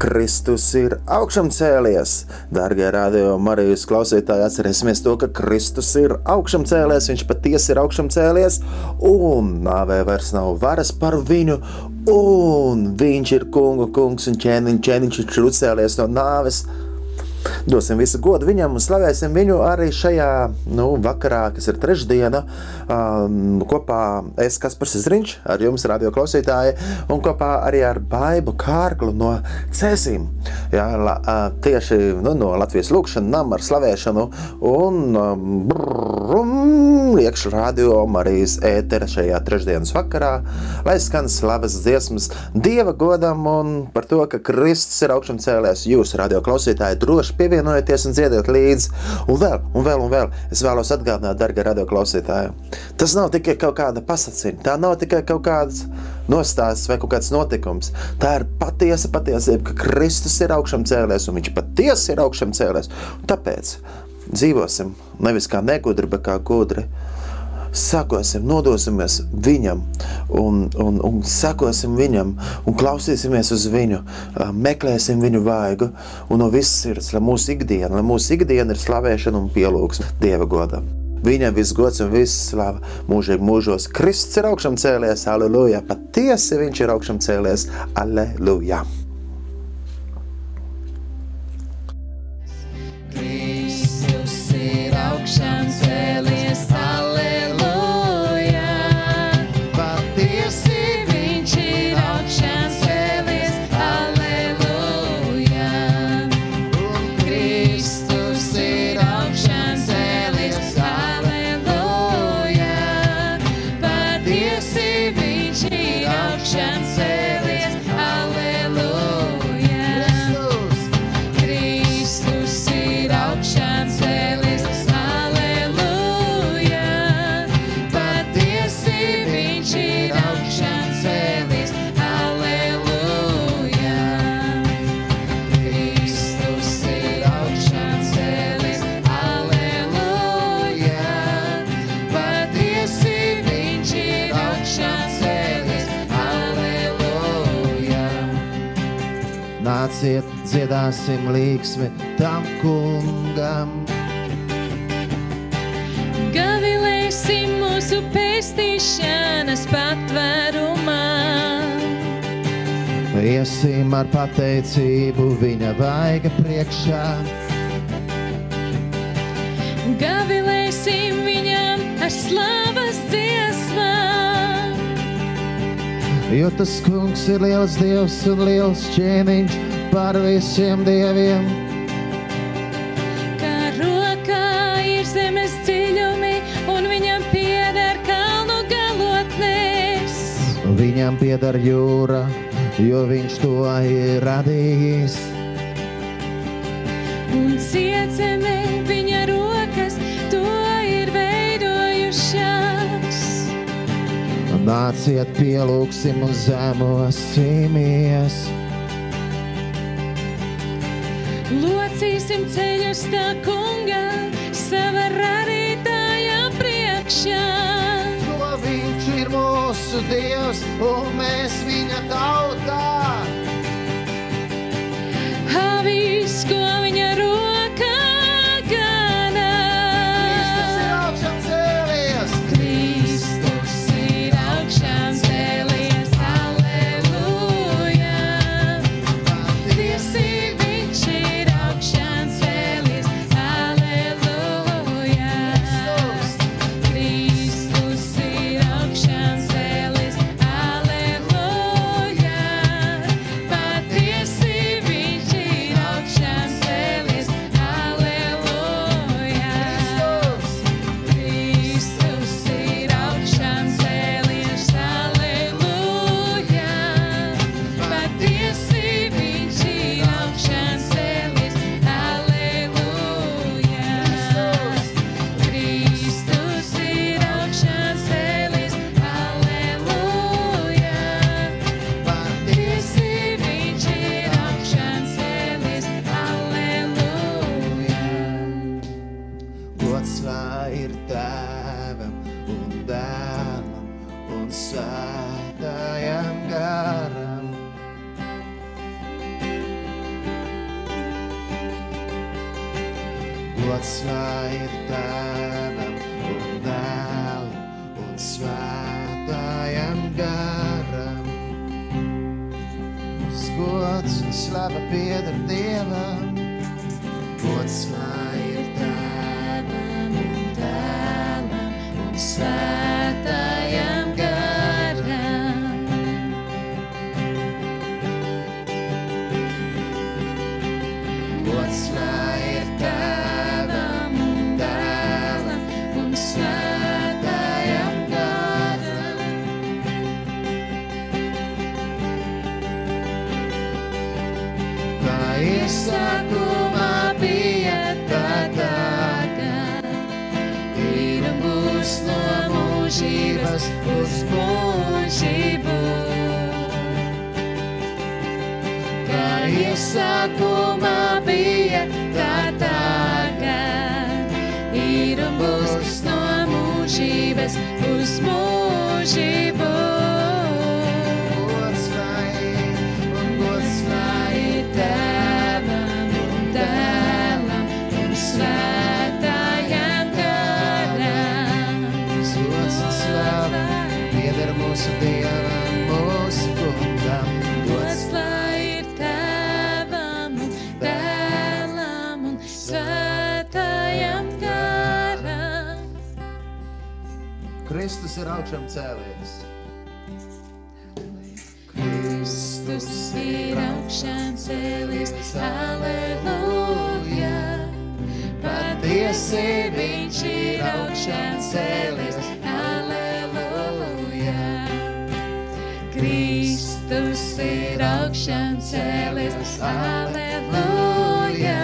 Kristus ir augšām cēlies. Darbie radio Marijas klausītāji, atcerēsimies to, ka Kristus ir augšām cēlies, viņš patiesi ir augšām cēlies, un nāvē vairs nav varas par viņu, un viņš ir kungu kungs un ķēniņš, ķēniņš ir uzcēlies no nāves. Dosim visu godu viņam un slavēsim viņu arī šajā nu, vakarā, kas ir trešdiena. Um, kopā es, Kaspars Zriņš, ar jums, radio klausītāji, un kopā arī ar Baibu Kārklu no Cēsīm. Jā, la, tieši nu, no Latvijas lūkšana nama ar slavēšanu un brum, iekšā radio Marijas ētera šajā trešdienas vakarā, lai skan slavas dziesmas Dieva godam un par to, ka Kristus ir augšām cēlēs. Jūs, radio klausītāji, droši pievienojieties un dziediet līdzi. Un vēl, un vēl, un vēl. Es vēlos atgādināt, darbie radio klausītāji, tas nav tikai kaut kāda pasakāņa, tā nav tikai kaut kāds nostāsts vai kaut kāds notikums. Tā ir patiesa patiesība, ka Kristus ir augšām cēlēs un viņš patiesi ir augšām cēlēs. Un tāpēc dzīvosim nevis kā negudri, bet kā gudri sakosim, nodosimies viņam, un, un, un sakosim viņam, un klausīsimies uz viņu, meklēsim viņu vaigu, un no visas sirds, lai mūsu ikdiena, lai mūsu ikdiena ir slavēšana un pielūgsme Dieva godam. Viņam viss gods un viss slava mūžīgi mūžos. Kristus ir augšām cēlies, aleluja! Patiesi viņš ir augšām cēlies, aleluja! Nāciet, dziedāsim līksmi tam kungam. Gavilēsim mūsu pestīšanas patvērumā. Iesim ar pateicību viņa vaiga priekšā. Gavilēsim viņam ar slavas dziesmām. Jo tas kungs ir liels dievs un liels ķēniņš par visiem dieviem. Kā rokā ir zemes dziļumi, un viņam pieder kalnu galotnēs. Viņam pieder jūra, jo viņš to ir radījis. Un ciedzemē viņa rokas to ir veidojušās. Nāciet, pielūgsim un zemosimies. Tā kunga, sava radītāja priekšā. Jo viņš ir mūsu dievs un mēs viņa tautā. side. Kristus ir augšām cēlies. Kristus ir augšām cēlies, aleluja. Patiesi viņš ir augšām cēlies, aleluja. Kristus ir augšām cēlies, aleluja.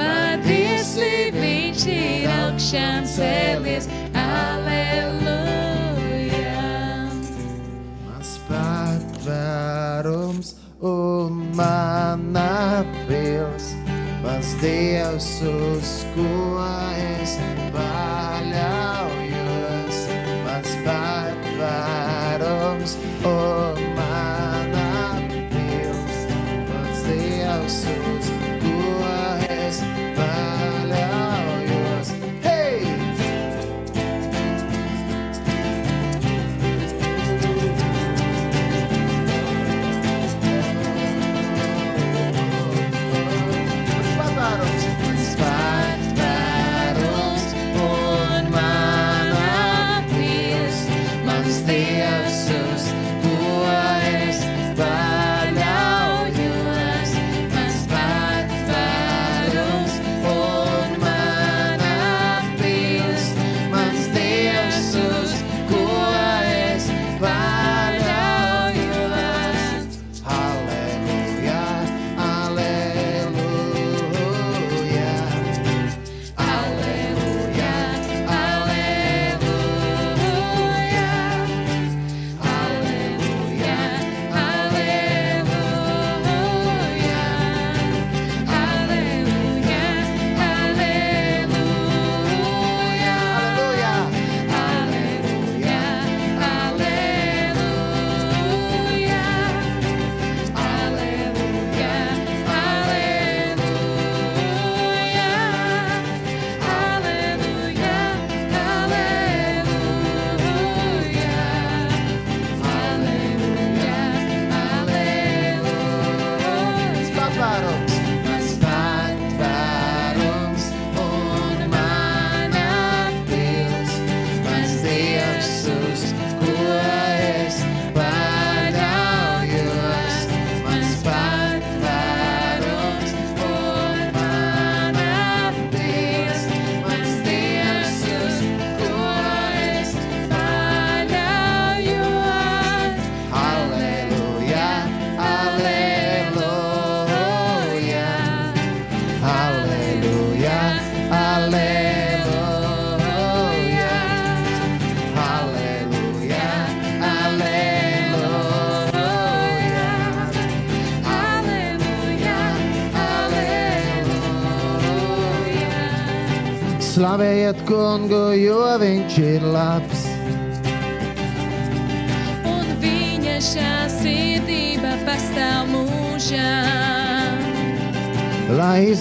Patiesi viņš ir augšām cēlies, aleluja. Dievs, uz ko es pārēju.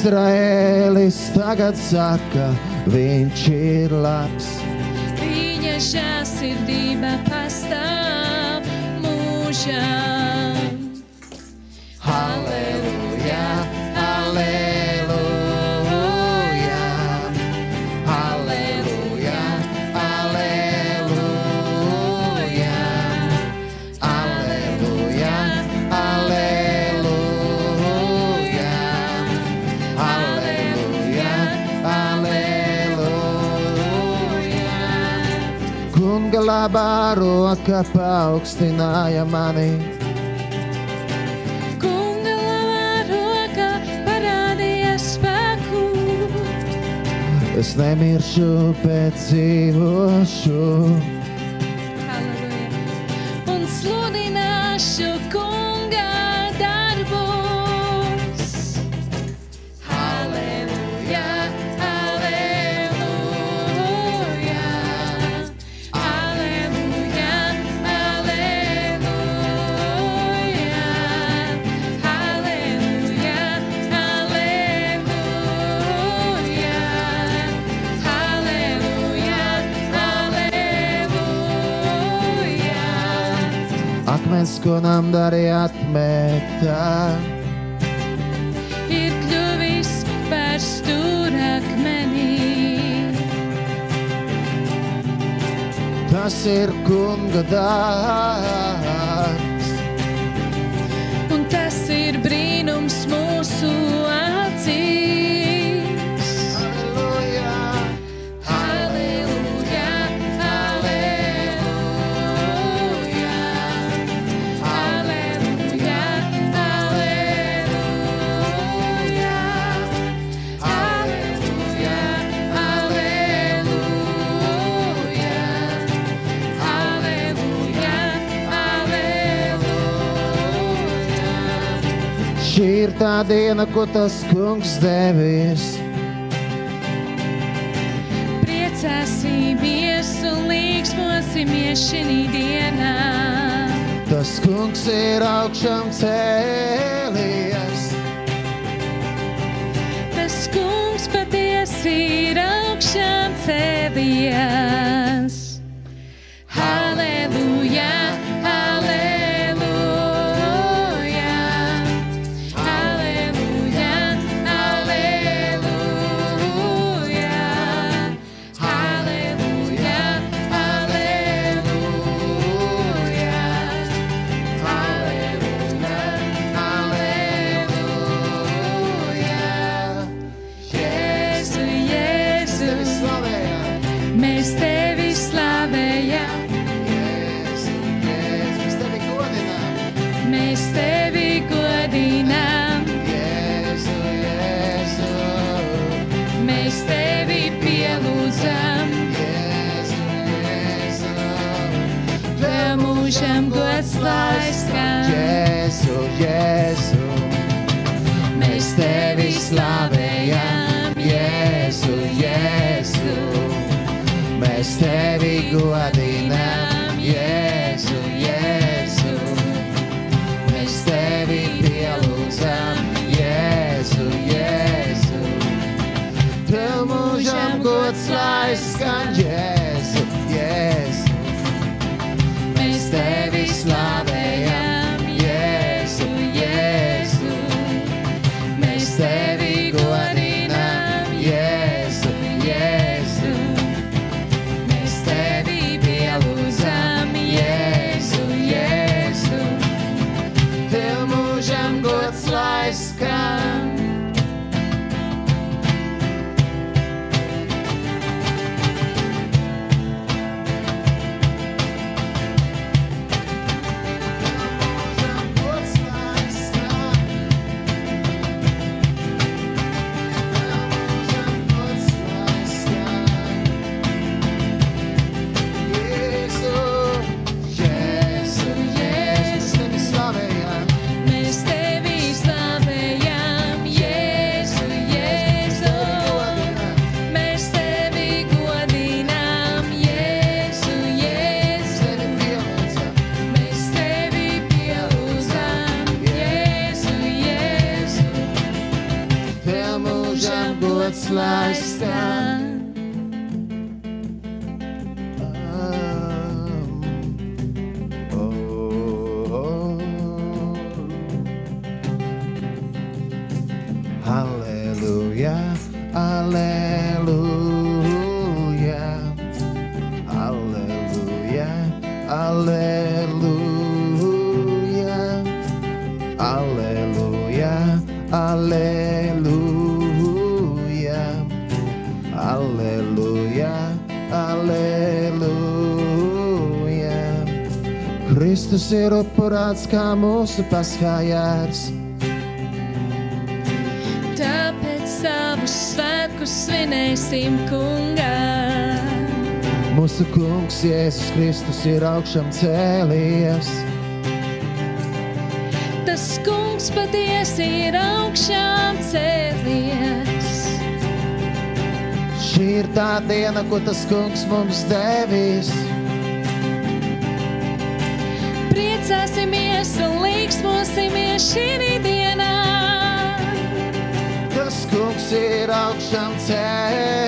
Izraēlis tagad saka, viņš ir labs. Viņa žēlsirdība pastāv mūžām. Labā roka paaugstināja mani. Kunga labā roka parādīja spēku. Es nemiršu, bet dzīvošu. Akmens, ko nam darīja atmetā. ir kļuvis par stūrakmeni. Tas ir kunga darbs. Ir tā diena, ko tas kungs devis. Priecāsimies un līgsmosimies šī dienā. Tas kungs ir augšām cēlies. Tas kungs patiesi ir augšām upurāts kā mūsu paskājārs. Tāpēc savus svētkus svinēsim kungā. Mūsu kungs Jēzus Kristus ir augšām cēlies. Tas kungs patiesi ir augšām cēlies. Šī ir tā diena, ko tas kungs mums devis. Welcome to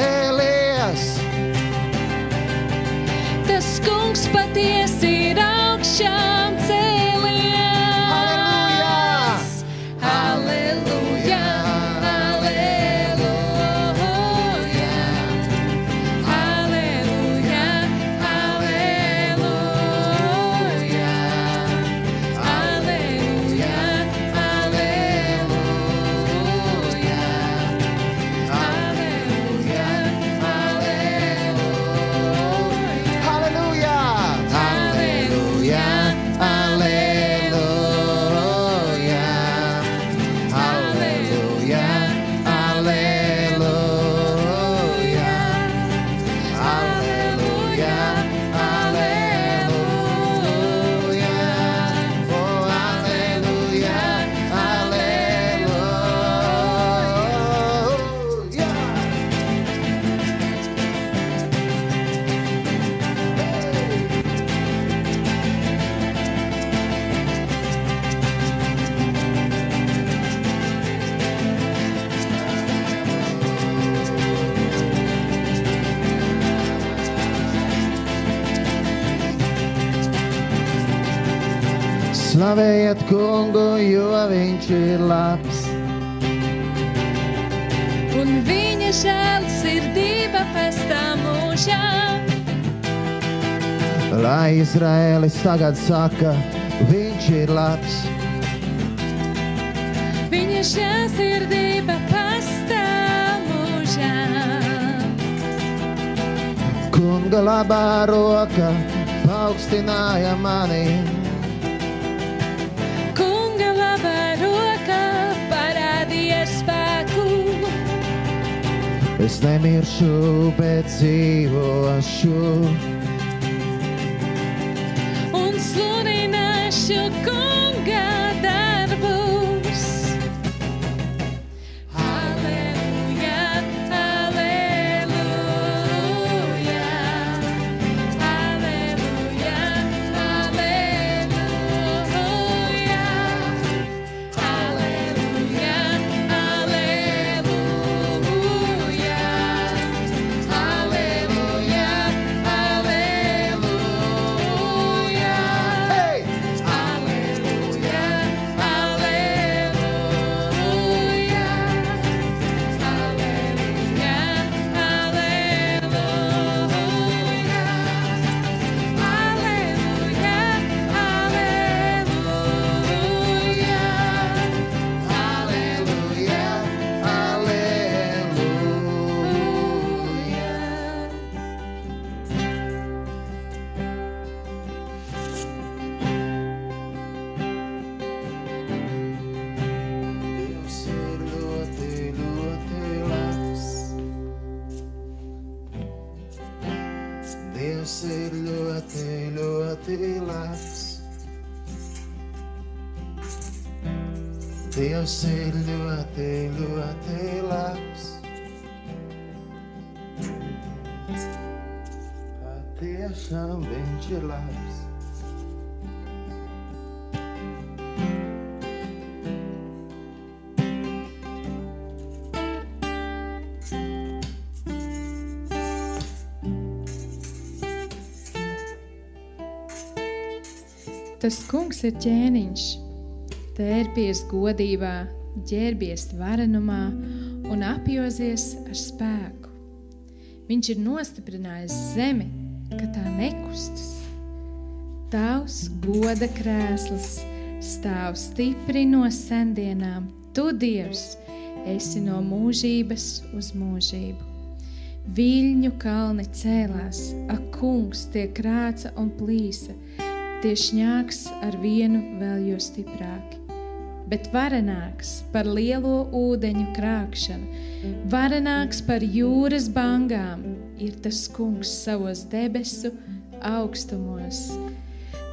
Slavējiet kungu, jo viņš ir labs. Un viņa žēlsirdība pestā mūžā. Lai Izraēlis tagad saka, viņš ir labs. Viņa žēlsirdība pestā mūžā. Kunga labā roka paaugstināja mani. Es nemiršu, bet dzīvošu. Un sludināšu kunga Yaşam venture lives. Tas kungs ir ķēniņš, tērpies godībā, ģērbies varenumā un apjozies ar spēku. Viņš ir nostiprinājis zemi ka tā nekustas. Tavs goda krēsls stāv stipri no sendienām. Tu, Dievs, esi no mūžības uz mūžību. Viļņu kalni cēlās, ak, kungs, tie krāca un plīsa, tie šņāks ar vienu vēl jo stiprāki. Bet varenāks par lielo ūdeņu krākšanu, varenāks par jūras bangām ir tas kungs savos debesu augstumos.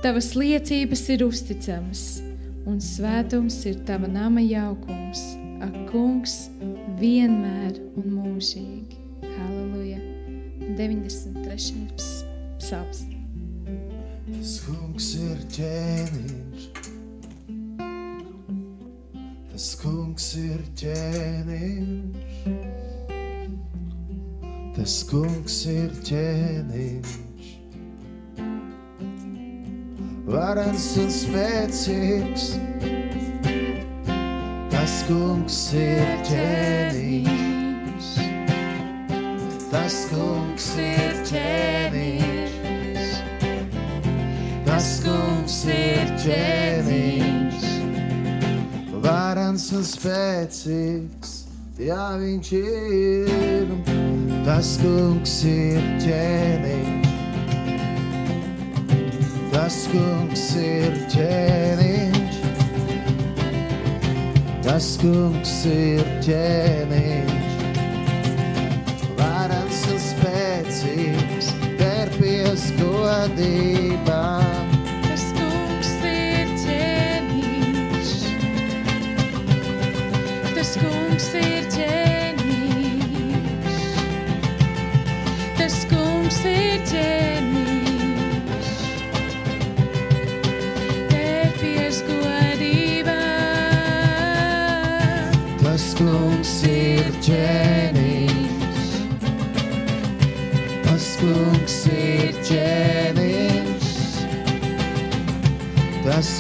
Tavas liecības ir uzticamas, un svētums ir tava nama jaukums, ak, kungs, vienmēr un mūžīgi. Halleluja! 93. psalms. Tas kungs ir ķēniņš. Tas kungs ir ķēniņš. Tas kungs ir ķēniņš. Varens un spēcīgs. Tas kungs ir ķēniņš. Tas kungs ir ķēniņš. Tas kungs ir ķēniņš. Varens un spēcīgs, jā, viņš ir. Tas kungs ir ķēniņš. Tas kungs ir ķēniņš. Tas kungs ir ķēniņš. Varens un spēcīgs, terpies godībā.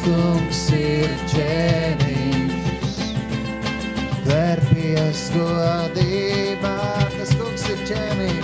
Kungs ir ķēniņš. Verpies godībā. Tas kungs ir ķēniņš.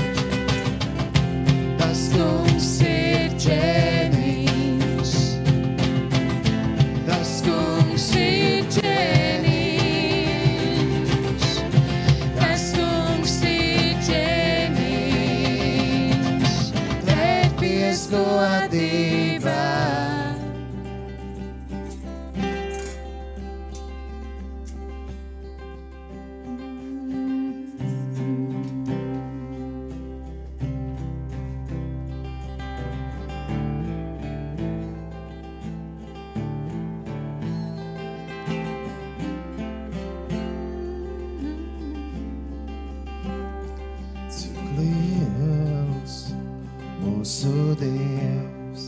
Dievs,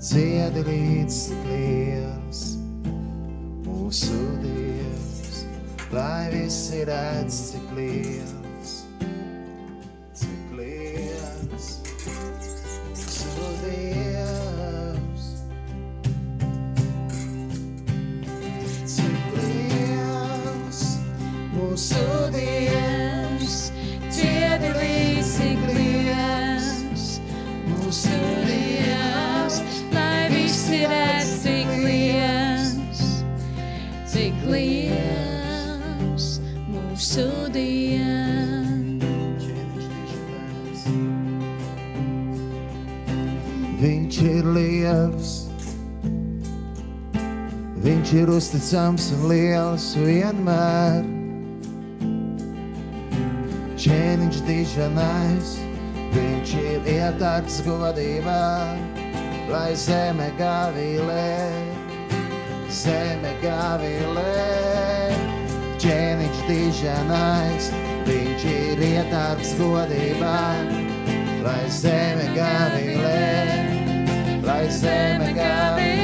dziedi līdz cik liels mūsu Dievs, lai visi redz cik liels, uzticams un liels vienmēr. Ķēniņš diženais, viņš ir ietārts godībā, lai zeme gavilē, zeme gavilē. Ķēniņš diženais, viņš ir ietārts godībā, lai zeme gavilē, lai zeme gavilē.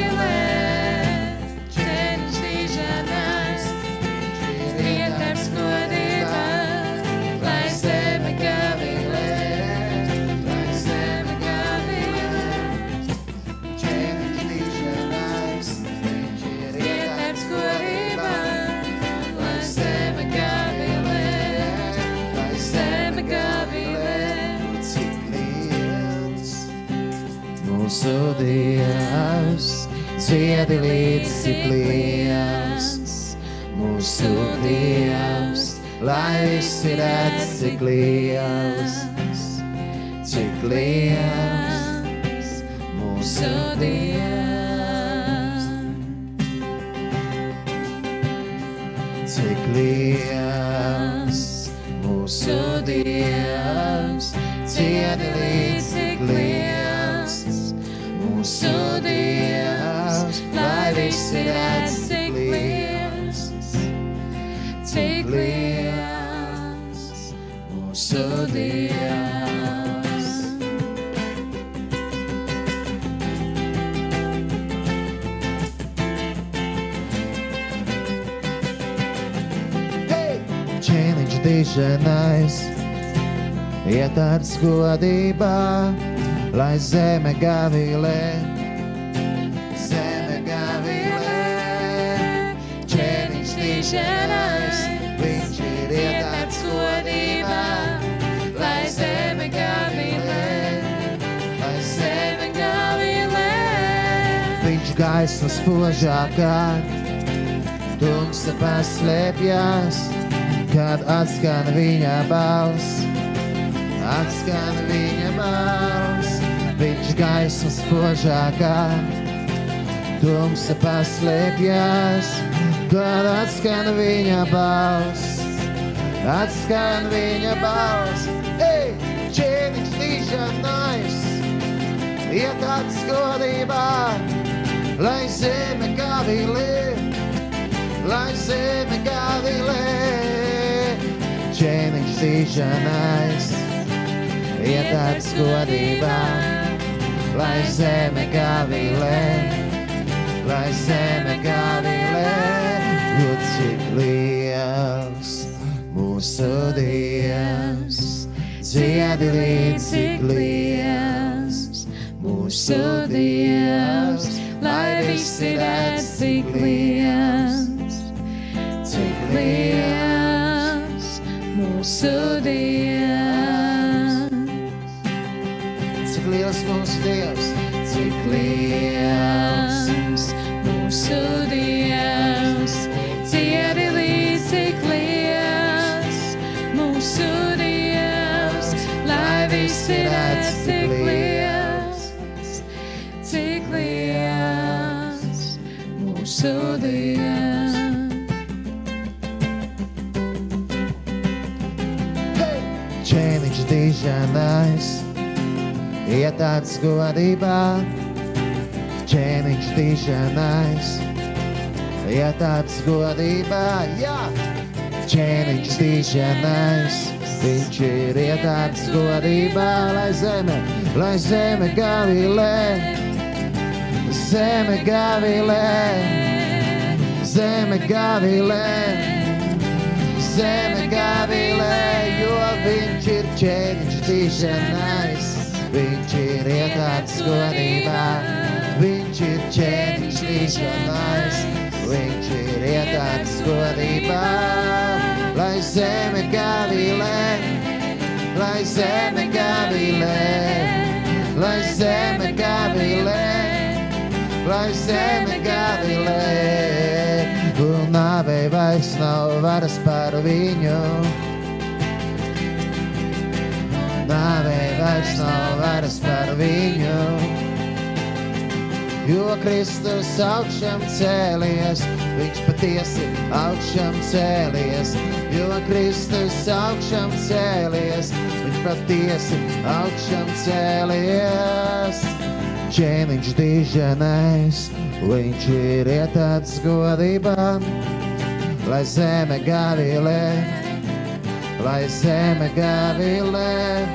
Dievs, ziedi līdz cik liels mūsu Dievs, lai visi redz cik liels, cik liels mūsu Dievs. Diženais, ietāds godībā, lai zeme gavilē, zeme gavilē. Ķēniņš diženais, viņš ir ietāds godībā, lai zeme gavilē, lai zeme gavilē. Viņš gaisma spožākā, tumsa paslēpjas, kad atskan viņa balss. Atskan viņa balss, viņš gaisma spožākā, tumsa paslēpjas, kad atskan viņa balss. Atskan viņa balss, ej, ķēniņš dišanais, iet atskodībā, lai zeme gavilē, lai zeme gavilē. Ķēniņš dišanais, iet atskodībā, lai zeme gavilē, lai zeme gavilē, jo cik liels mūsu Dievs, dziedi līdz cik liels mūsu Dievs, lai visi redz, cik liels, cik liels mūsu Dievs. Cik liels mūsu Dievs, ķēniņš diženais, iet tāds godībā, ķēniņš diženais, iet tāds godībā, jā, ķēniņš diženais, viņš ir iet tāds godībā, lai zeme, lai zeme gavilē, zeme gavilē, zeme gavilē. Zeme gavilē, jo viņš ir ķēniņš dišanais. Viņš ir iekārts godībā, viņš ir ķēniņš dišanais. Viņš ir iekārts godībā, lai zeme gavilē, lai zeme gavilē, lai zeme gavilē, lai zeme gavilē. Un nāvei vairs nav varas par viņu. Nāvei vairs nav varas par viņu. Jo Kristus augšām cēlies, viņš patiesi augšām cēlies. Jo Kristus augšām cēlies, viņš patiesi augšām cēlies. Ķēniņš diženais, viņš ir ietāds godībā, lai zeme gavilē, lai zeme gavilē.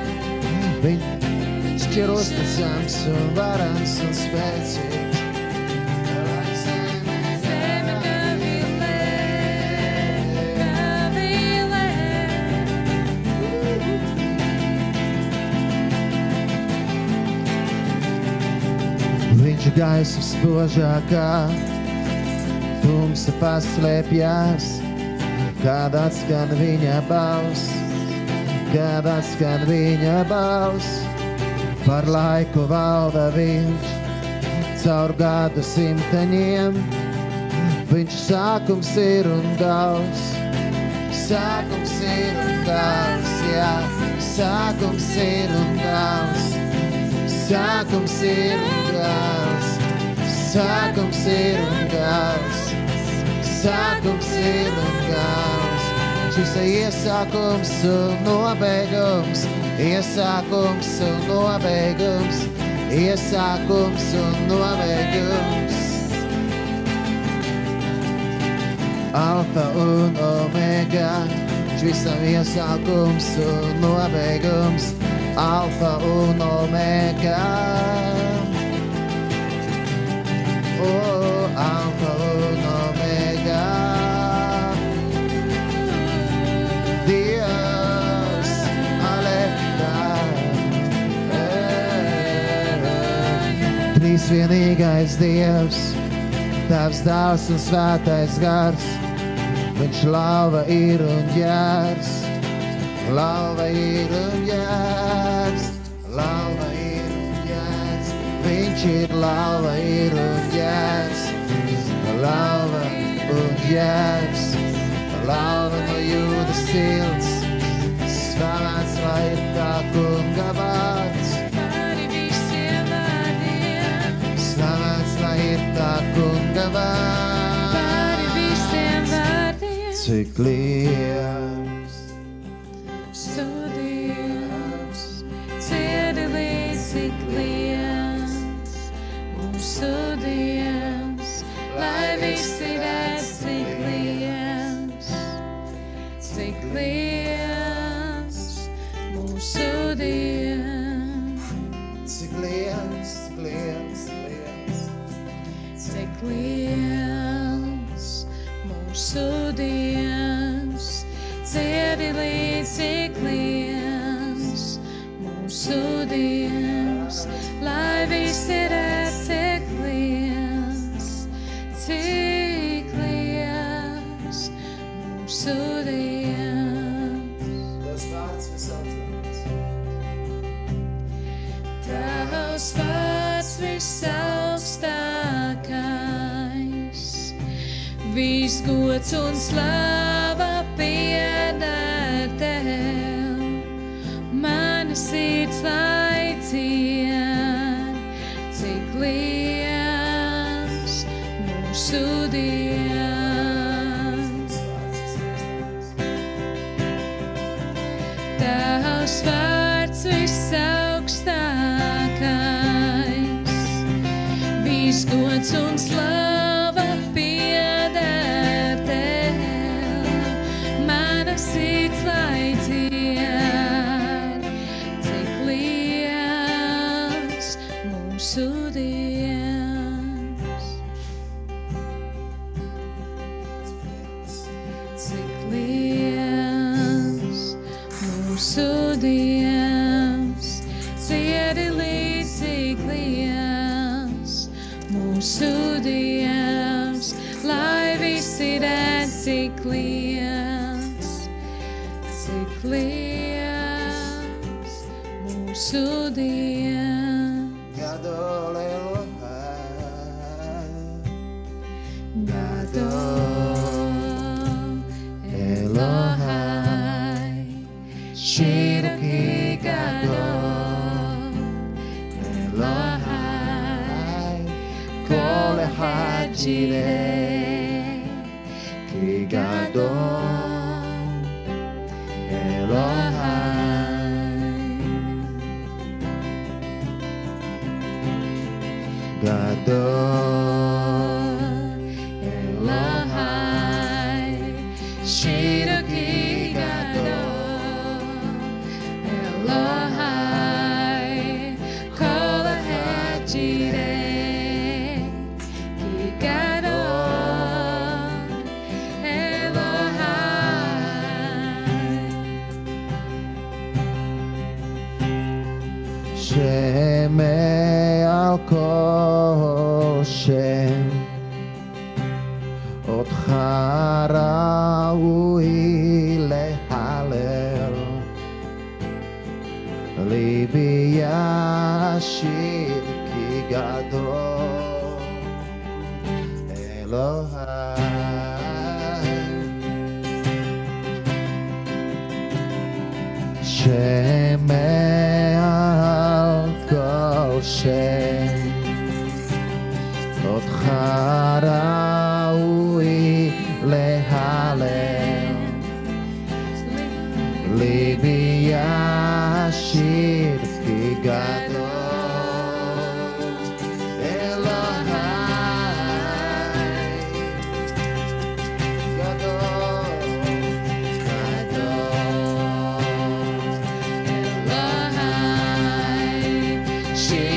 Viņš ir uzticams un varans un spēcīgs. Lai zeme Zeme gavilē, gavilē. Viņš ir gaismas spožākā, tumsa paslēpjas, kad atskan viņa balss, kad atskan viņa balss. Par laiku valda viņš, caur gadu simtaņiem. Viņš sākums ir un gals. Sākums ir un gals, jā, sākums ir un gals. Sākums ir un gals. Sākums ir un gals. Sākums ir un gals. Šis ir iesākums un nobeigums. Iesākums un nobeigums. Iesākums un nobeigums. Alfa un omega. Viņš visam iesākums un nobeigums. Alfa un omega. Oh, alfa un omega. Vienīgais Dievs, Tēvs, Dāvs un Svētais Gars. Viņš lava ir un ģērs, lava ir un ģērs, lava ir un ģērs. Viņš ir lava ir un ģērs, lava un ģērs, lava no jūdas silts. Slavēts lai ir tā kunga vārds, tā kunga vārds. pāri visiem vārdiem, Cik liels, Dievs, ciedi līdz cik liels mūsu Dievs, lai visi redz cik liels, cik gods un 지독히 가도 멜로하이 고래하지래 그가 도 shit.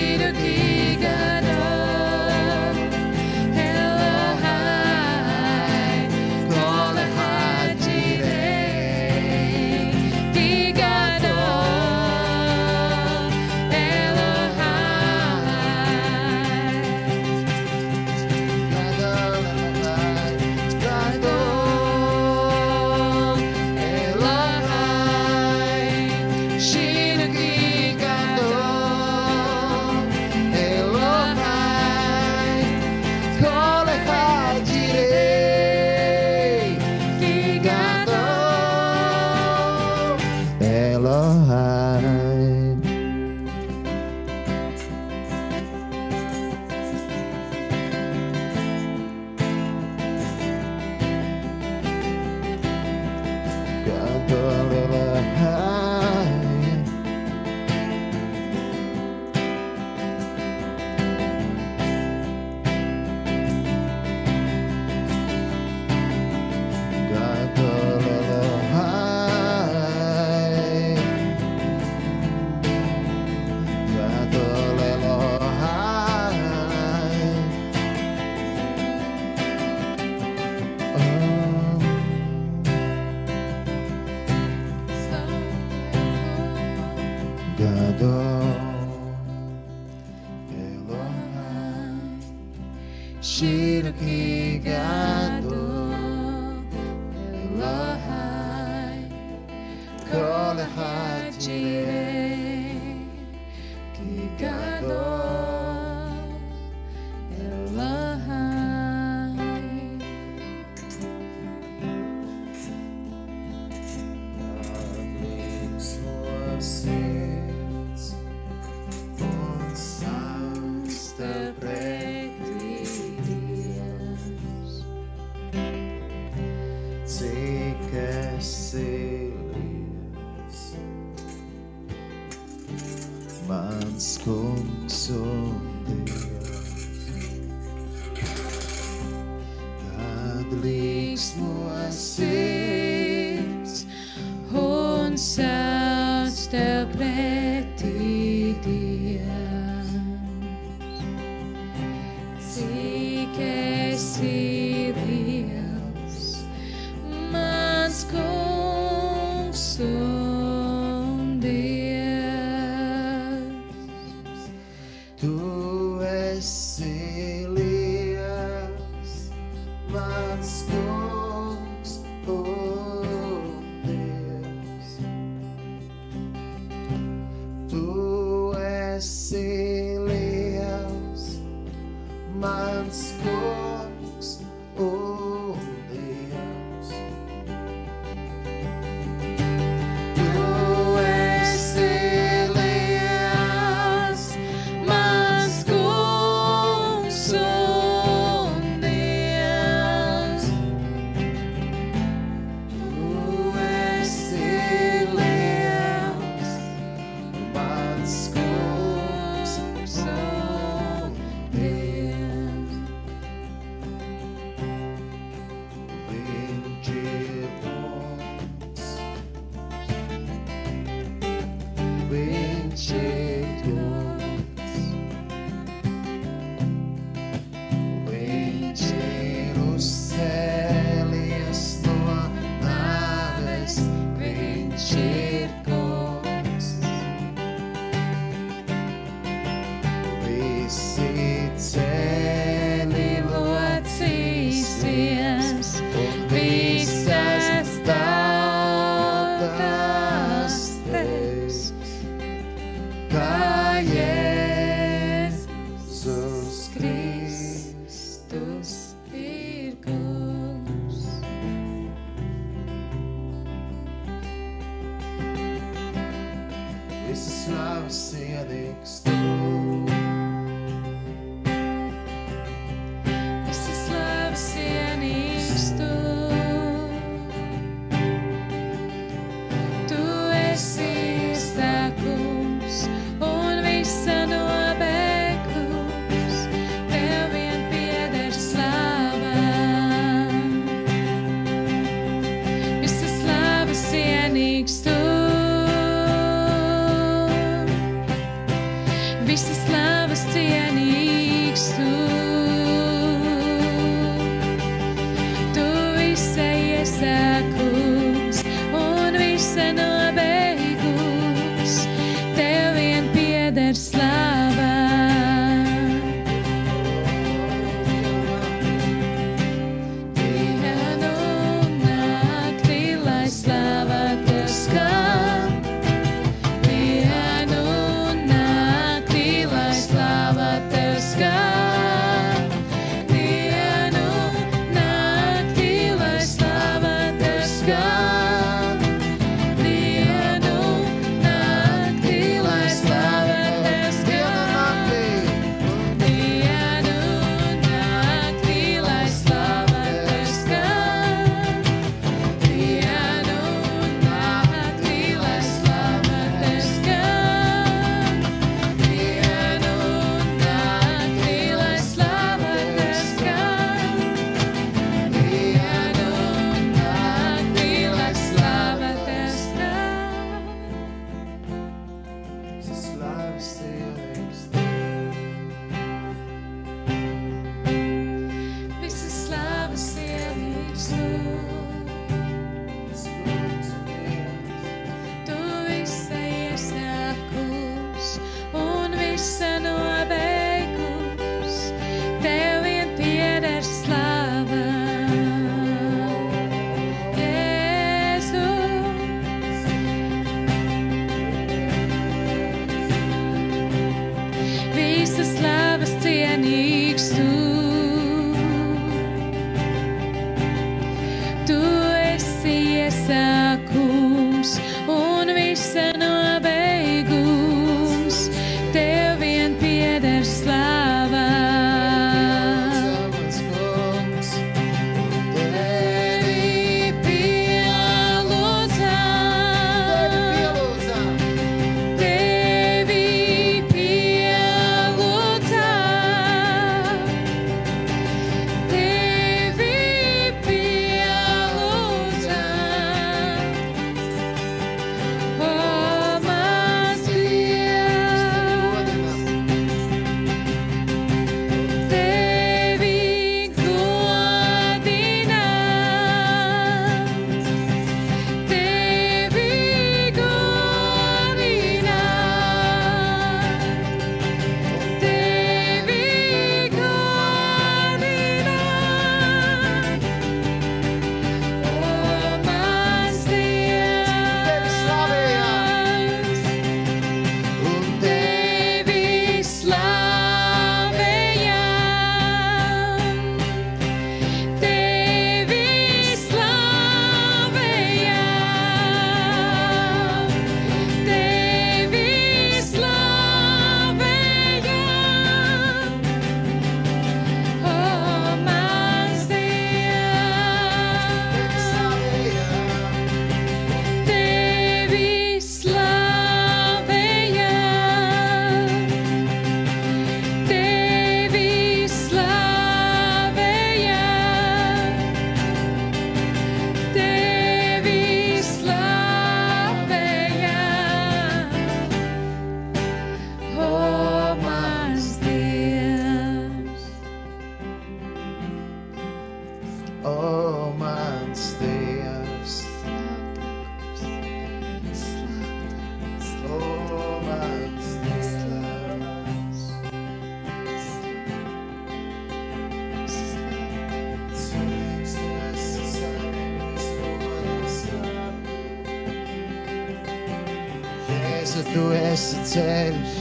Jēzu, tu esi ceļš,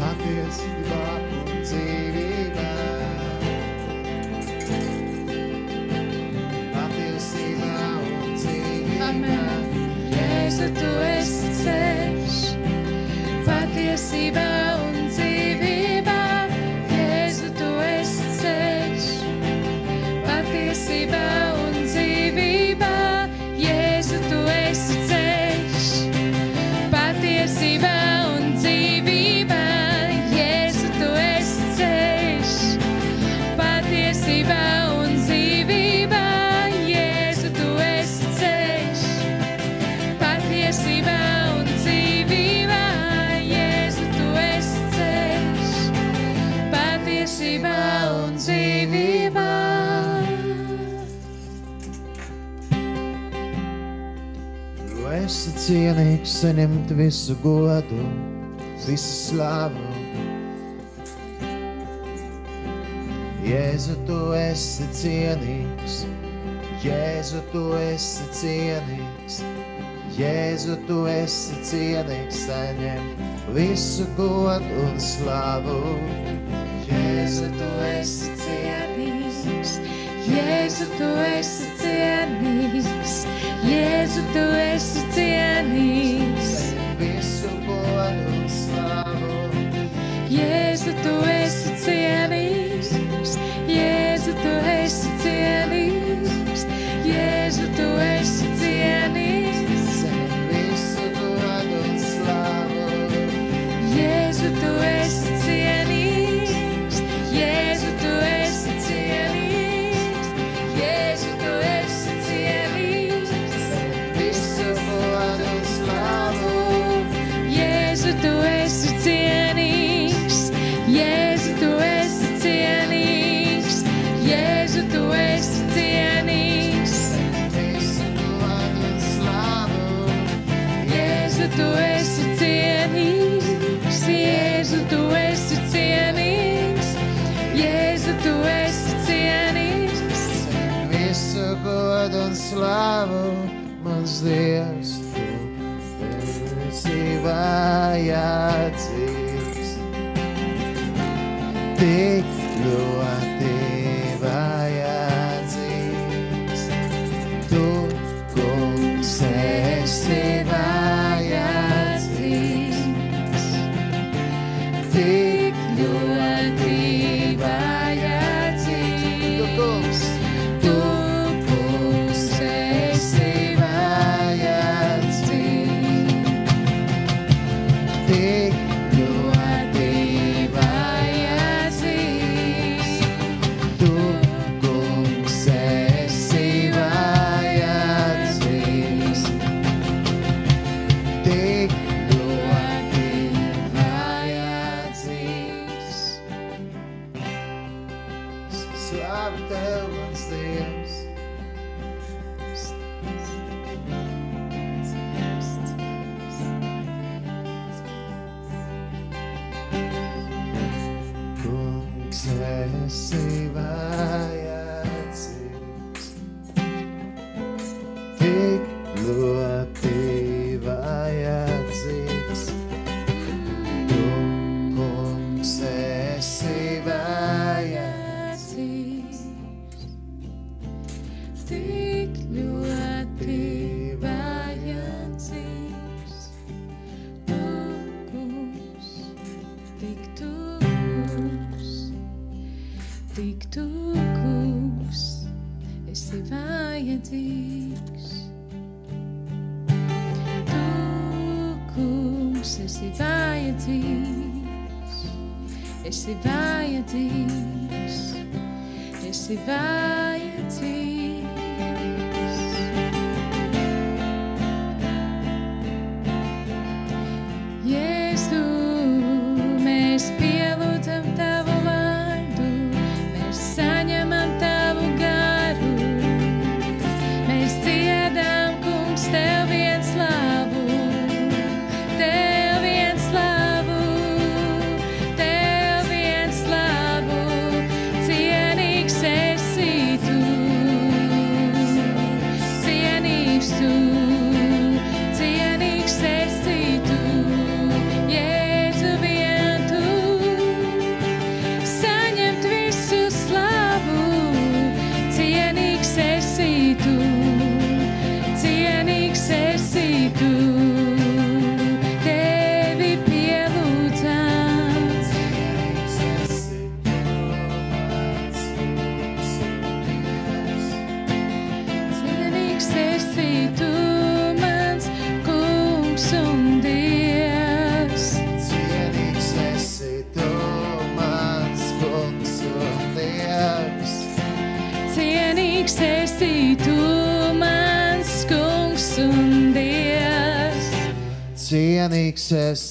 patiesībā un dzīvībā. Patiesībā un dzīvībā. Amen. Jēzu, tu esi ceļš, patiesībā cienīgs saņemt visu godu, visu slavu. Jēzu, tu esi cienīgs, Jēzu, tu esi cienīgs, Jēzu, tu esi cienīgs saņemt visu godu un slavu. Jēzu, tu esi cienīgs, Jēzu, tu esi cienīgs. Jēzu, tu esi cienīgs. Visu godu slavu. Jēzu, tu esi.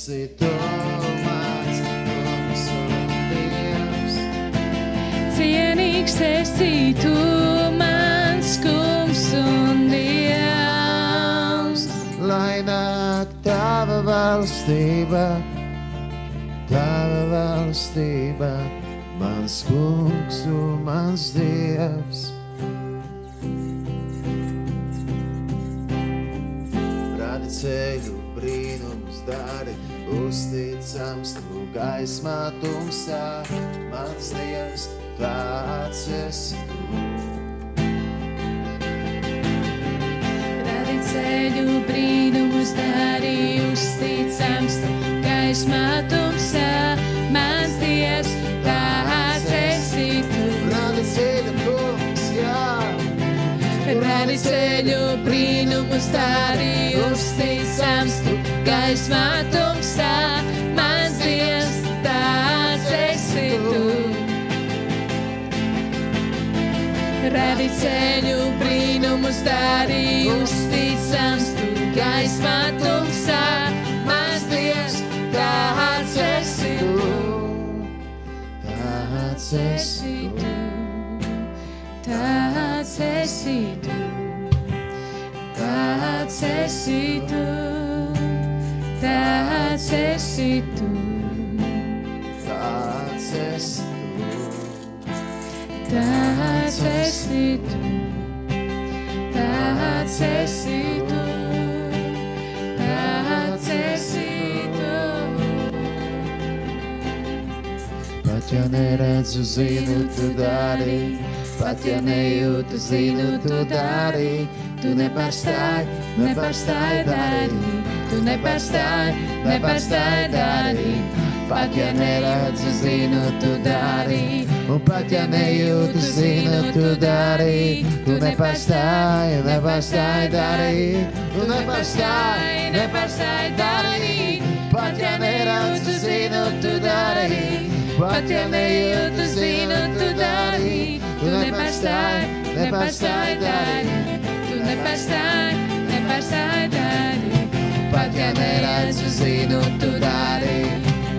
Esi tu, mans kungs un dievs. Cienīgs esi tu, mans kungs un dievs. Lai nāk tava valstība, tava valstība, mans kungs un mans dievs. Dari, uzticams tu gaismā tumsā, mans dievs, tāds esi tu. Radi ceļu brīnumus dari uzticams, tu. Gaismā tumsā, mans dievs, tāds esi tu. Tāds esi tu, tāds esi tu, tāds esi tu, tāds esi tu, tāds esi tāds esi tu, tāds esi tu, tāds esi tu. Pat ja neredzu, zinu, tu dari, pat ja nejūtu, zinu, tu dari. Tu nepārstāj, nepārstāj dari, tu nepārstāj, nepārstāj dari. Pat ja neredzu, zinu, tu dari, un pat ja nejūtu, zinu, tu dari. Tu nepārstāj, nepārstāj dari, tu nepārstāj, nepārstāj dari. Pat ja neredzu, zinu, tu dari, pat ja nejūtu, zinu, tu dari. Tu nepārstāj, nepārstāj dari, tu nepārstāj, nepārstāj dari. Pat ja neredzu, zinu, tu dari,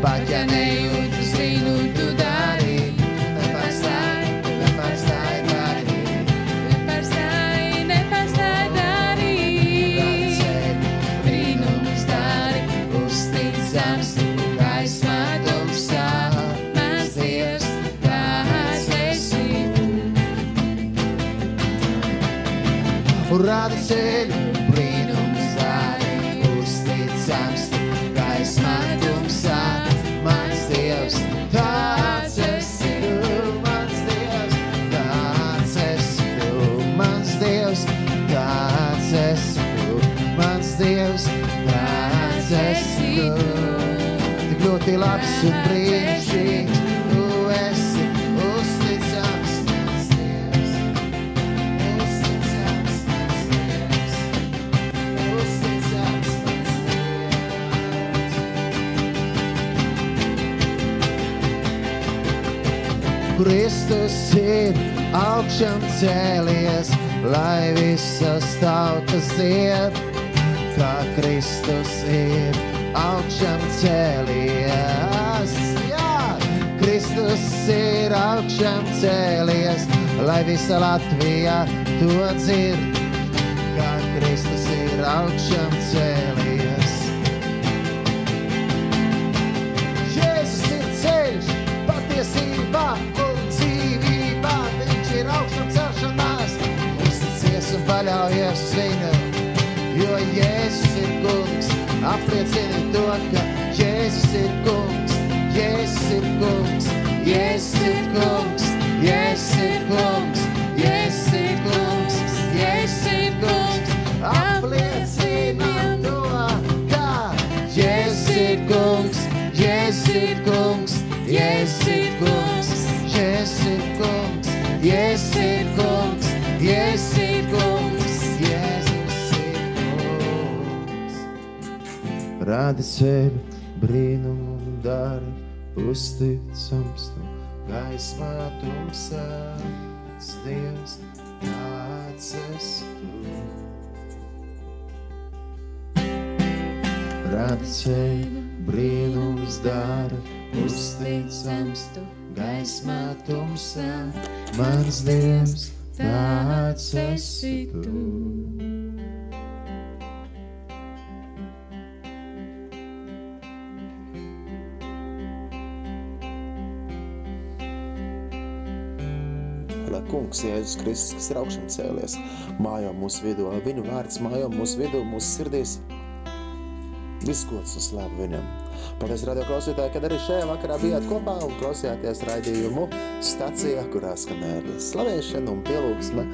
pat ja nejūtu, zinu, tu dari. Nepārstāj, nepārstāj dari, nepārstāj, nepārstāj dari. Redzēt, brīnums dari, uzticams, gaismā tumsā. Mans Dievs, tāds esi. Un rādi ceļu. Labs un brīnišķīgs, tu esi uzticams, Dievs, uzticams, Dievs, uzticams, Dievs. Kristus ir augšām cēlies, lai visas tautas iet, kā Kristus ir augšām cēlies. Jā, Kristus ir augšām cēlies, lai visa Latvija to dzird, kā Kristus ir augšām cēlies. Jēzus ir ceļš, patiesībā un dzīvībā. Viņš ir augšām celšanās, uzticies un paļaujies uz viņu. Jo Jēzus ir kungs, apliecini to, ka Jēzus ir kungs, Jēzus ir kungs, Jēzus ir kungs, Jēzus ir kungs, Jēzus ir kungs, Jēzus ir kungs. Apliecini to, ka Jēzus ir kungs, Jēzus ir kungs, Jēzus ir kungs, Jēzus ir kungs, Jēzus Rādi ceļu, brīnumu dari, uzticams tu, gaismā tumsā, Dievs, tāds esi tu. Rādi ceļu, brīnums dara, uzticams tu, gaismā tumsā, mans Dievs, tāds esi tu. Kungs Jēzus Kristus, kas ir augšām cēlies, mājo mūsu vidū, lai viņu vārds mājo mūsu vidū, mūsu sirdīs. Viss gods un slāva viņam. Paldies, radio klausītāji, kad arī šajā vakarā bijāt kopā un klausījāties raidījumu stacijā, kurā skanēja slavēšana un pielūgsme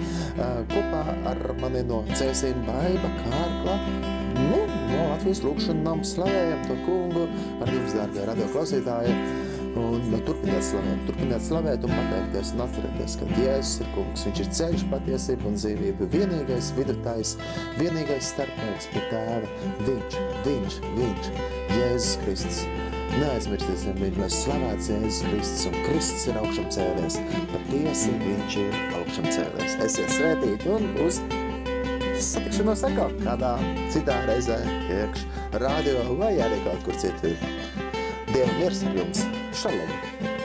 kopā ar mani no Cēsīna Baiba Kārkla. Nu, no Latvijas lūkšana nam slavējam to kungu ar jums, dārgie radio klausītāji. Un nu, turpiniet slavēt, turpiniet slavēt un pateikties un atcerieties, ka Jēzus ir kungs. Viņš ir ceļš, patiesība un dzīvība. Vienīgais vidutājs, vienīgais starpnieks pie tēva. Viņš, viņš, viņš, Jēzus Kristus. Neaizmirsīsim viņu, lai slavēts Jēzus Kristus un Kristus ir augšām cēlies. Patiesi viņš ir augšām cēlies. Esiet svētīti un uz satikšanos atkal kādā citā reizē iekš radio vai arī kaut kur citur. Dievu miers ar jums! Shalom.